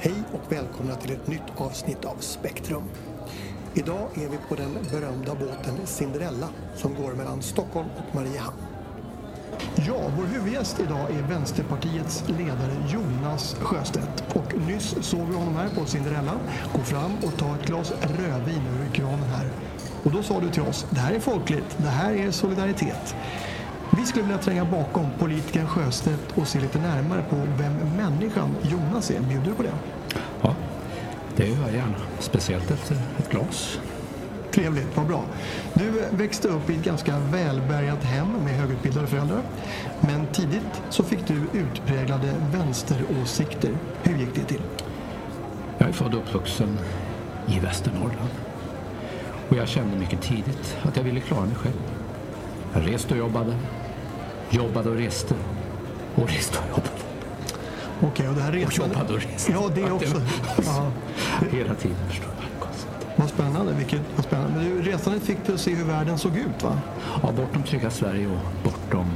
Hej och välkomna till ett nytt avsnitt av Spektrum. Idag är vi på den berömda båten Cinderella som går mellan Stockholm och Mariehamn. Ja, vår huvudgäst idag är Vänsterpartiets ledare Jonas Sjöstedt. Och nyss såg vi honom här på Cinderella gå fram och ta ett glas rödvin ur kranen här. Och då sa du till oss, det här är folkligt, det här är solidaritet. Vi skulle vilja tränga bakom politikern Sjöstedt och se lite närmare på vem människan Jonas är. Bjuder du på det? Ja, det gör jag gärna. Speciellt efter ett glas. Trevligt, vad bra. Du växte upp i ett ganska välbärgat hem med högutbildade föräldrar. Men tidigt så fick du utpräglade vänsteråsikter. Hur gick det till? Jag är född och uppvuxen i Västernorrland. Och jag kände mycket tidigt att jag ville klara mig själv. Jag reste och jobbade. Jobbade och reste. Och reste och jobbade. Okej, och det här Och resandet... jobbade och reste. Ja, det också. Ja, Hela tiden förstår jag. vad spännande. Vilket, vad spännande. Men du, resandet fick dig att se hur världen såg ut, va? Ja, bortom trygga Sverige och bortom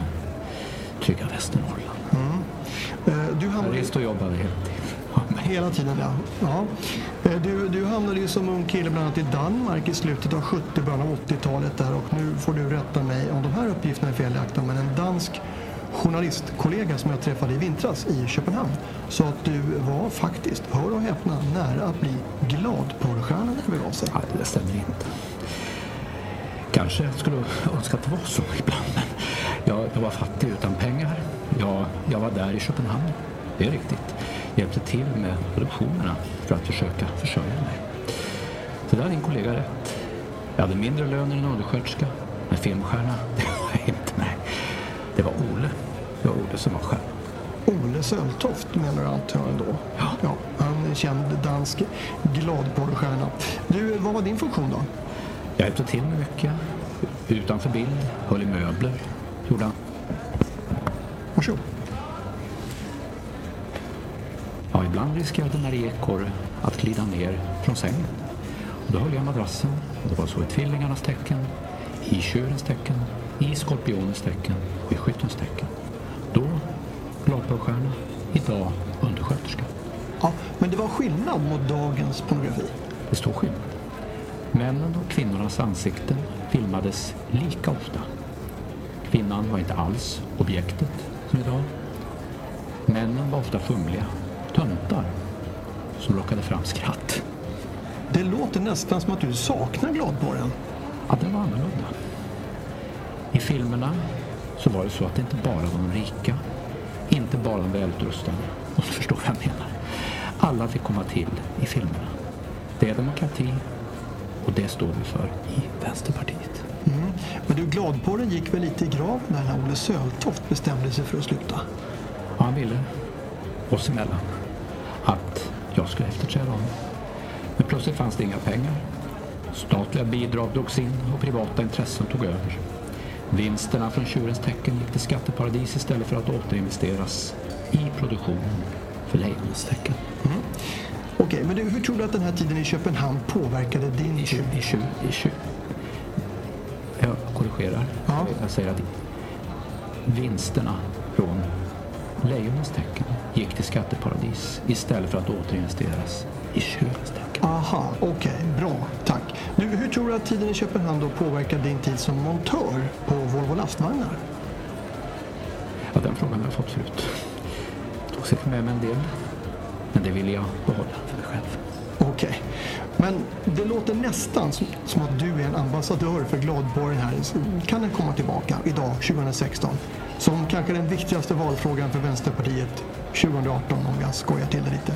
trygga Västernorrland. Eh, Du Jag hamnade... reste och jobbade hela tiden. Hela tiden, ja. ja. Eh, du hamnade ju som ung kille bland annat i Danmark i slutet av 70 början av 80-talet där och nu får du rätta mig om de här uppgifterna är felaktiga men en dansk journalistkollega som jag träffade i vintras i Köpenhamn sa att du var faktiskt, hör och häpna, nära att bli gladporrstjärna när det begav sig. Nej, det stämmer inte. Kanske jag skulle önska att det var så ibland. Men jag, jag var fattig utan pengar. Jag, jag var där i Köpenhamn. Det är riktigt. Hjälpte till med produktionerna för att försöka försörja mig. Så där har din kollega rätt. Jag hade mindre lön än en undersköterska. Men filmstjärna, det var jag inte. Nej. Det var Ole. Det var Ole som var stjärnan. Ole Söltoft menar du antar jag ändå? Ja. ja. Han är känd dansk gladporrstjärna. Du, vad var din funktion då? Jag hjälpte till med mycket. Utanför bild, höll i möbler. Gjorde han. Varsågod. Ja, ibland riskerade Marie Ekorre att glida ner från sängen. Och då höll jag madrassen. Och det var så i tvillingarnas tecken, i tjurens tecken, i skorpionens tecken och i skyttens tecken. Då gladporrstjärna, idag undersköterska. Ja, men det var skillnad mot dagens pornografi. Det står skillnad. Männen och kvinnornas ansikten filmades lika ofta. Kvinnan var inte alls objektet som idag. Männen var ofta fumliga, töntar som lockade fram skratt. Det låter nästan som att du saknar gladporren. Ja, den var annorlunda. I filmerna så var det så att det inte bara var de rika, inte bara de välutrustade. Och du förstår vad jag menar. Alla fick komma till i filmerna. Det är demokrati och det står vi för i Vänsterpartiet. Mm. Men du, gladporren gick väl lite i graven när Olle Söltoft bestämde sig för att sluta? Och han ville oss emellan att jag skulle efterträda honom. Men plötsligt fanns det inga pengar. Statliga bidrag drogs in och privata intressen tog över. Vinsterna från tjurens tecken gick till skatteparadis istället för att återinvesteras i produktionen för lejonens tecken. Okej, men du, hur tror du att den här tiden i Köpenhamn påverkade din I tjur, i tjur, i tjur. Jag korrigerar. Ja. Jag säger att vinsterna från lejonens tecken gick till skatteparadis istället för att återinvesteras i tecken. Aha, okej, bra, tack. Du, hur tror du att tiden i Köpenhamn då påverkade din tid som montör på Volvo lastvagnar? Ja, den frågan har jag fått förut. Jag tog säkert med mig en del. Men det vill jag behålla för mig själv. Okej, men det låter nästan som, som att du är en ambassadör för gladporren här. Kan den komma tillbaka idag, 2016? Som kanske den viktigaste valfrågan för Vänsterpartiet 2018 om jag skojar till det lite.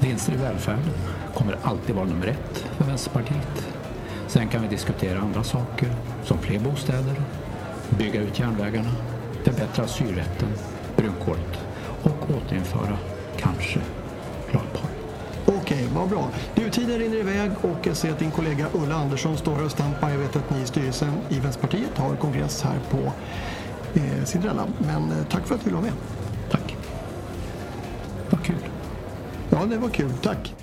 Vinster i välfärden kommer alltid vara nummer ett för Vänsterpartiet. Sen kan vi diskutera andra saker som fler bostäder, bygga ut järnvägarna, förbättra asylrätten, brunkolet och återinföra, kanske, gladporr. Okej, vad bra. Du, tiden rinner iväg och jag ser att din kollega Ulla Andersson står här och stampar. Jag vet att ni i styrelsen i Vänsterpartiet har kongress här på eh, Cinderella. Men eh, tack för att du ville vara med. Ja, det var kul. Tack.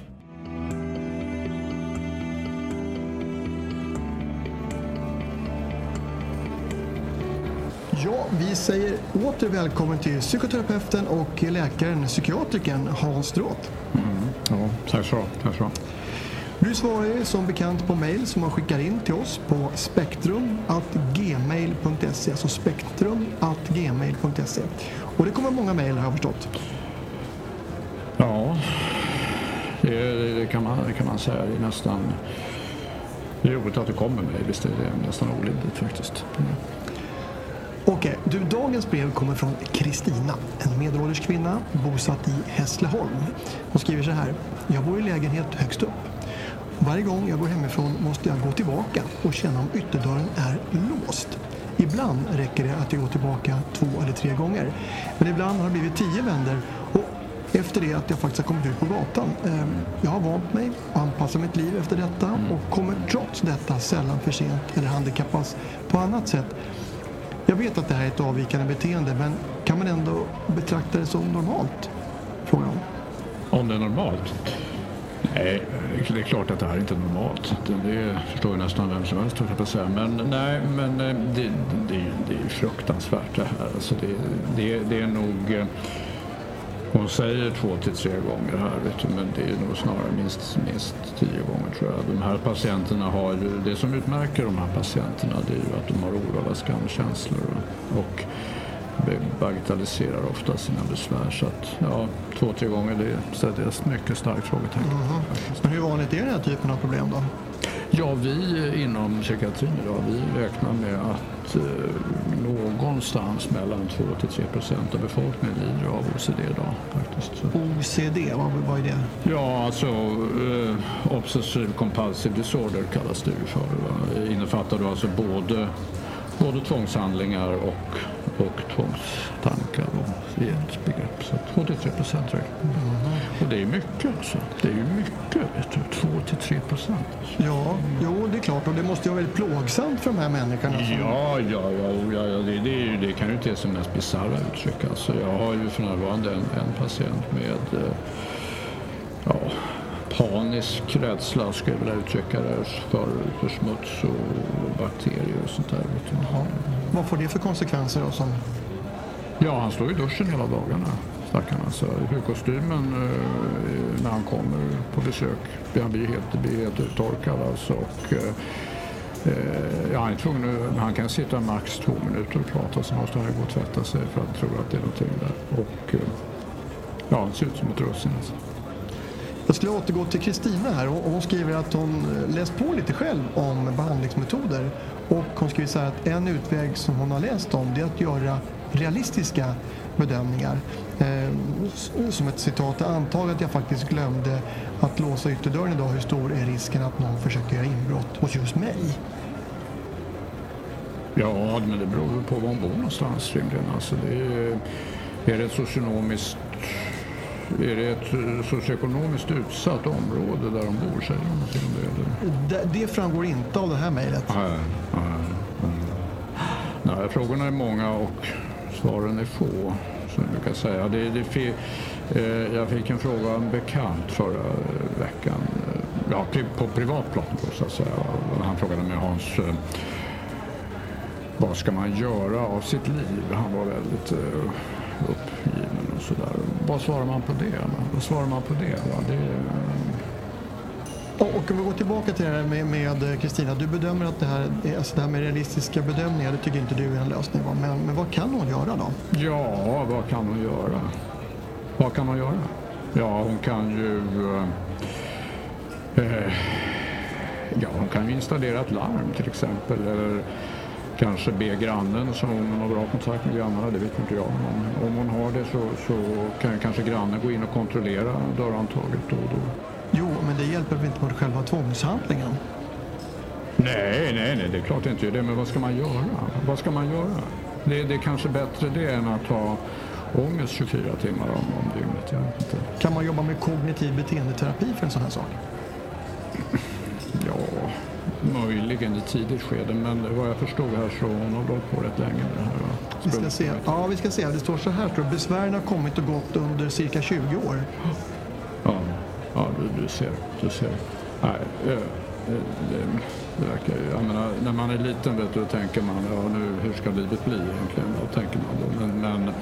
Ja, vi säger åter välkommen till psykoterapeuten och läkaren, psykiatrikern Hans Stråth. Mm. Ja, tack så tack så Du svarar ju som bekant på mejl som man skickar in till oss på spektrum.gmail.se, alltså spektrum.gmail.se. Och det kommer många mejl har jag förstått. Ja, det, det, kan man, det kan man säga. Det är nästan... Det är roligt att du kommer med det. visst är det nästan olidligt faktiskt. Mm. Okej, du, dagens brev kommer från Kristina, en medelålders kvinna bosatt i Hässleholm. Hon skriver så här. Jag bor i lägenhet högst upp. Varje gång jag går hemifrån måste jag gå tillbaka och känna om ytterdörren är låst. Ibland räcker det att jag går tillbaka två eller tre gånger. Men ibland har det blivit tio vändor och efter det att jag faktiskt har kommit ut på gatan. Ehm, jag har vant mig och anpassat mitt liv efter detta och kommer trots detta sällan för sent eller handikappas på annat sätt. Jag vet att det här är ett avvikande beteende men kan man ändå betrakta det som normalt? Frågar hon. Om det är normalt? Nej, det är klart att det här inte är normalt. Det förstår ju nästan vem som helst, jag säga. Men nej, men eh, det, det, det är fruktansvärt det här. Alltså det, det, det är nog... Hon säger två till tre gånger här, vet du, men det är nog snarare minst, minst tio gånger tror jag. De här patienterna har ju, det som utmärker de här patienterna det är ju att de har oroliga skamkänslor och bagatelliserar ofta sina besvär. Så att, ja, två, tre gånger det är ett mycket starkt frågetecken. Mm -hmm. Men hur vanligt är den här typen av problem då? Ja, vi inom psykiatrin idag, vi räknar med att eh, någonstans mellan 2 till 3 procent av befolkningen lider av OCD idag. Faktiskt. OCD, vad, vad är det? Ja, alltså eh, Obsessive Compulsive Disorder kallas det ju för. Va? Innefattar du alltså både, både tvångshandlingar och, och tvångstankar i ett begrepp. Så 2-3 procent räknar mm. Och det är mycket alltså. Det är ju mycket, vet du. 2-3 procent. Ja, jo det är klart. Och det måste ju vara väldigt plågsamt för de här människorna. Som... Ja, ja, ja, ja, ja det, det, det, kan ju inte som mest bisarra uttryck. Alltså, jag har ju för närvarande en, en patient med eh, ja, panisk rädsla, skulle jag vilja uttrycka det, för, för smuts och bakterier och sånt där. Jaha. Vad får det för konsekvenser då? Som... Ja, han står i duschen hela dagarna stackarn. Alltså, hudkostymen eh, när han kommer på besök, han blir helt, blir helt uttorkad alltså. Och, eh, eh ja, han är tvungen han kan sitta max två minuter och prata, sen måste han gå och tvätta sig för att tro att det är någonting där. Och, eh, ja, han ser ut som ett russin alltså. Jag skulle återgå till Kristina här och hon skriver att hon eh, läst på lite själv om behandlingsmetoder och hon skriver så här att en utväg som hon har läst om det är att göra realistiska bedömningar. Eh, som ett citat, antag att jag faktiskt glömde att låsa ytterdörren idag. Hur stor är risken att någon försöker göra inbrott hos just mig? Ja, men det beror på var hon bor någonstans rimligen. Alltså det är, är det ett socioekonomiskt är det ett socioekonomiskt utsatt område där de bor? Säger de någonting om det, det, det framgår inte av det här mejlet. Nej, nej, nej, frågorna är många och svaren är få som jag brukar säga. Det, det, eh, jag fick en fråga av en bekant förra veckan, eh, ja, på privat plan då, så att säga. Han frågade mig Hans, eh, vad ska man göra av sitt liv? Han var väldigt och sådär. Vad svarar man på det? Vad svarar man på det? det och om vi går tillbaka till det här med Kristina. Du bedömer att det här, alltså det här med realistiska bedömningar, det tycker inte du är en lösning. Men, men vad kan hon göra då? Ja, vad kan hon göra? Vad kan hon göra? Ja, hon kan ju... Eh, ja, hon kan ju installera ett larm till exempel. Eller kanske be grannen, som hon har bra kontakt med grannarna, det vet inte jag. Men om hon har det så, så kan kanske grannen gå in och kontrollera dörrhandtaget då och då. Jo, men det hjälper väl inte mot själva tvångshandlingen? Nej, nej, nej, det är klart det inte gör det. Men vad ska man göra? Vad ska man göra? Det, det är kanske bättre det än att ha ångest 24 timmar om, om dygnet. Jag inte. Kan man jobba med kognitiv beteendeterapi för en sån här sak? Möjligen i tidigt skede. Men vad jag förstod här så hon har hållit på rätt länge med det här. Vi ska se. Ja, vi ska se. Det står så här. Tror Besvären har kommit och gått under cirka 20 år. Ja, ja du, du ser. Du ser. Nej, det verkar ju, jag menar, när man är liten vet du, tänker man ja, nu, hur ska livet bli egentligen? Då tänker man då. Men, men,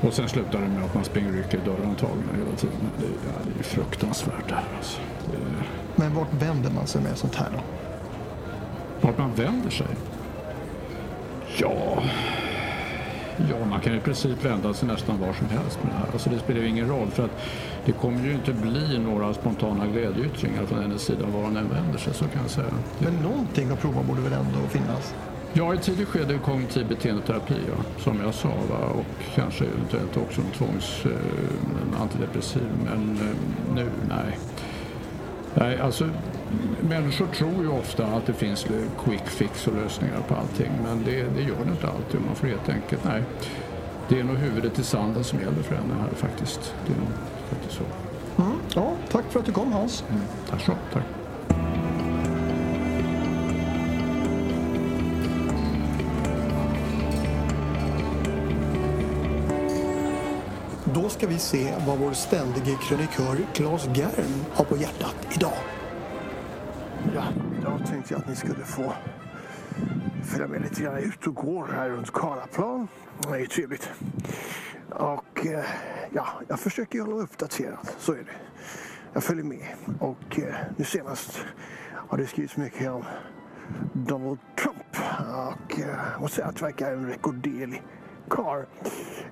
och sen slutar det med att man springer och rycker i dörrhandtagen hela tiden. Det, ja, det är fruktansvärt det här alltså. Det... Men vart vänder man sig med sånt här då? Vart man vänder sig? Ja, Ja, man kan i princip vända sig nästan var som helst med det här. Alltså det spelar ju ingen roll för att det kommer ju inte bli några spontana glädjeyttringar från hennes sida var hon än vänder sig så kan jag säga. Men någonting att prova borde väl ändå finnas? Ja, i tidigt skede kognitiv beteendeterapi, ja, som jag sa. Va? Och kanske eventuellt också en tvångs eh, antidepressiv. Men eh, nu, nej. Nej, alltså människor tror ju ofta att det finns quick fix och lösningar på allting men det, det gör det inte alltid. Man får helt enkelt, nej. Det är nog huvudet i sanden som gäller för henne här faktiskt. Det är nog faktiskt så. Mm, ja, tack för att du kom Hans. Mm, tack så tack. Då ska vi se vad vår ständige krönikör Claes Gern har på hjärtat idag. Idag tänkte jag att ni skulle få följa med lite grann ut och gå här runt Karlaplan. Det är ju trevligt. Och eh, ja, jag försöker hålla uppdaterad, så är det. Jag följer med och eh, nu senast har det skrivits mycket om Donald Trump. Och eh, jag måste säga att det verkar en rekorderlig karl.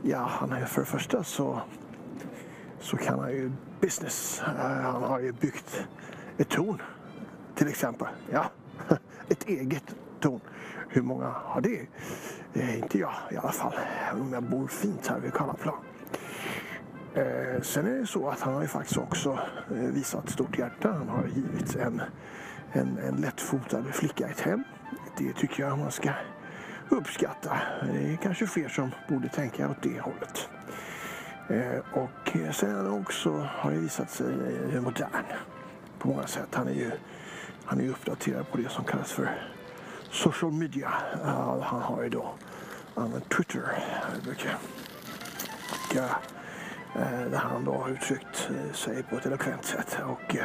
Ja, han är för det första så, så kan han ju business. Han har ju byggt ett torn till exempel. Ja, ett eget torn. Hur många har det? Eh, inte jag i alla fall, även om jag bor fint här vid Karlaplan. Eh, sen är det så att han har ju faktiskt också eh, visat stort hjärta. Han har givit en, en, en lättfotad flicka ett hem. Det tycker jag man ska uppskatta. Det är kanske fler som borde tänka åt det hållet. Eh, och sen också har det visat sig eh, modern på många sätt. Han är ju han är uppdaterad på det som kallas för social media. Uh, han har ju då använt Twitter mycket. Och, eh, uh, där han då har uttryckt eh, sig på ett eloquent sätt. Och, uh,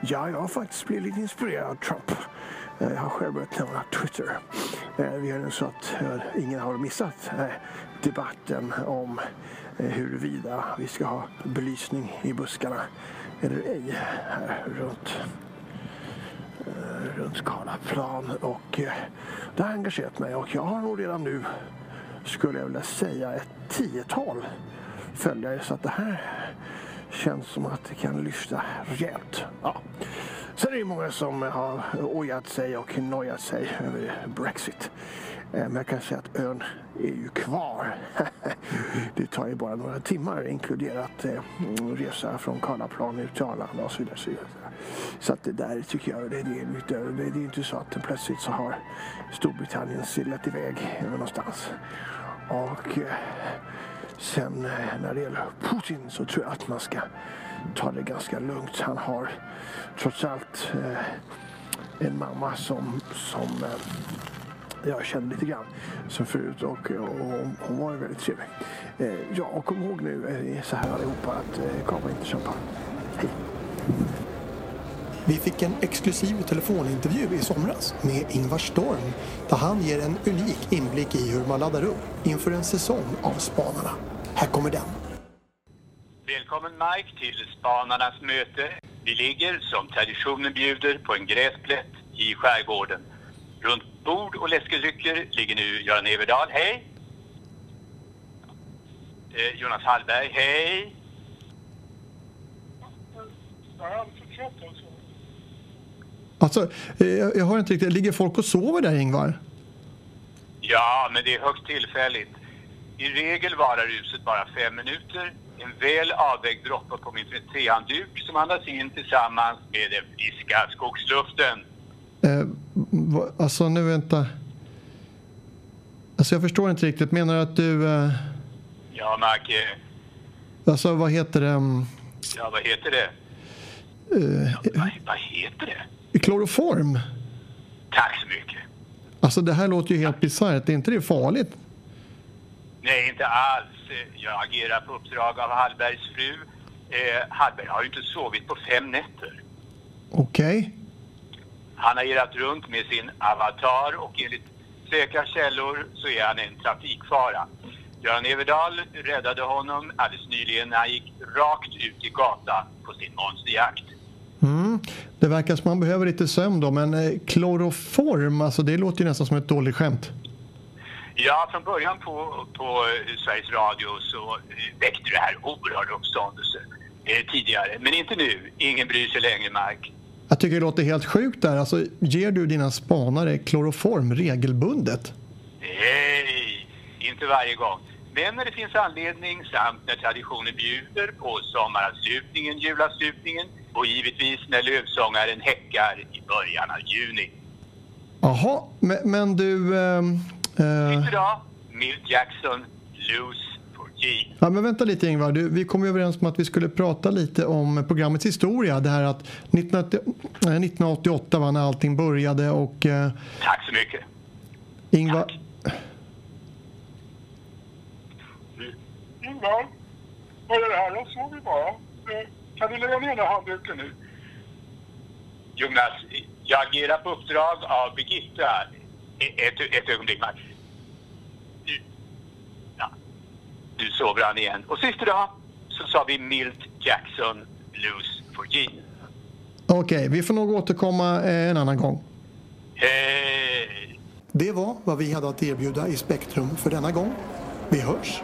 ja, jag har faktiskt blivit lite inspirerad av Trump. Jag har själv börjat nämna Twitter. Vi har nu så att ingen har missat debatten om huruvida vi ska ha belysning i buskarna eller ej här runt runt Karlaplan och eh, det har engagerat mig och jag har nog redan nu skulle jag vilja säga ett tiotal följare så att det här känns som att det kan lyfta rejält. Ja. Sen är det många som har ojat sig och nojat sig över Brexit. Eh, men jag kan säga att ön är ju kvar. Det tar ju bara några timmar inkluderat eh, resa från Karlaplan ut till Arlanda och så vidare. Så att det där tycker jag det är lite, det är inte så att plötsligt så har Storbritannien sillat iväg eh, någonstans. Och sen när det gäller Putin så tror jag att man ska ta det ganska lugnt. Han har trots allt en mamma som, som jag kände lite grann som förut och, och hon var väldigt trevlig. Eh, ja, och kom ihåg nu eh, så här allihopa att eh, kapa inte champagne. Hej! Vi fick en exklusiv telefonintervju i somras med Ingvar Storm där han ger en unik inblick i hur man laddar upp inför en säsong av Spanarna. Här kommer den. Välkommen Mike till Spanarnas möte. Vi ligger som traditionen bjuder på en gräsplätt i skärgården. Runt bord och läskedrycker ligger nu Göran Everdahl, hej. Eh, Jonas Hallberg, hej. Alltså, eh, jag har inte riktigt... Ligger folk och sover där, Ingvar? Ja, men det är högst tillfälligt. I regel varar ruset bara fem minuter. En väl avvägd droppe på min tehandduk som andas in tillsammans med den friska skogsluften. Eh, alltså nu vänta. Alltså jag förstår inte riktigt. Menar du att du... Eh... Ja, Macke. Alltså vad heter det? Um... Ja, vad heter det? Uh, ja, vad, vad, heter det? Kloroform. Tack så mycket. Alltså det här låter ju helt bisarrt. Är inte det farligt? Nej, inte alls. Jag agerar på uppdrag av Hallbergs fru. Eh, Hallberg har ju inte sovit på fem nätter. Okej. Okay. Han har irrat runt med sin avatar och enligt säkra källor så är han en trafikfara. Göran Everdahl räddade honom alldeles nyligen när han gick rakt ut i gata på sin monsterjakt. Mm. Det verkar som man behöver lite sömn då, men eh, kloroform, alltså det låter ju nästan som ett dåligt skämt. Ja, från början på, på eh, Sveriges Radio så eh, väckte det här oerhörd uppståndelse eh, tidigare. Men inte nu. Ingen bryr sig längre, Mark. Jag tycker det låter helt sjukt där. Alltså, ger du dina spanare kloroform regelbundet? Nej, inte varje gång. Men när det finns anledning samt när traditionen bjuder på sommaravslutningen, julavslutningen och givetvis när lövsångaren häckar i början av juni. Jaha, men, men du... ehm, eh, Inte då? Milt Jackson, Loose Ja, men vänta lite Ingvar, du, vi kom ju överens om att vi skulle prata lite om programmets historia. Det här att 1980 eh, 1988 var när allting började och eh, Tack så mycket. Ingvar... Ingvar, vad är det här? Jag sover bara. Eh, Kan du lägga ner den här handduken nu? Jonas, jag agerar på uppdrag av Birgitta. Ett, ett ögonblick, Mark. Du, ja, du sover han igen. Och sist idag så sa vi Milt Jackson, Loose for G. Okej, vi får nog återkomma eh, en annan gång. Hej! Det var vad vi hade att erbjuda i Spektrum för denna gång. Vi hörs!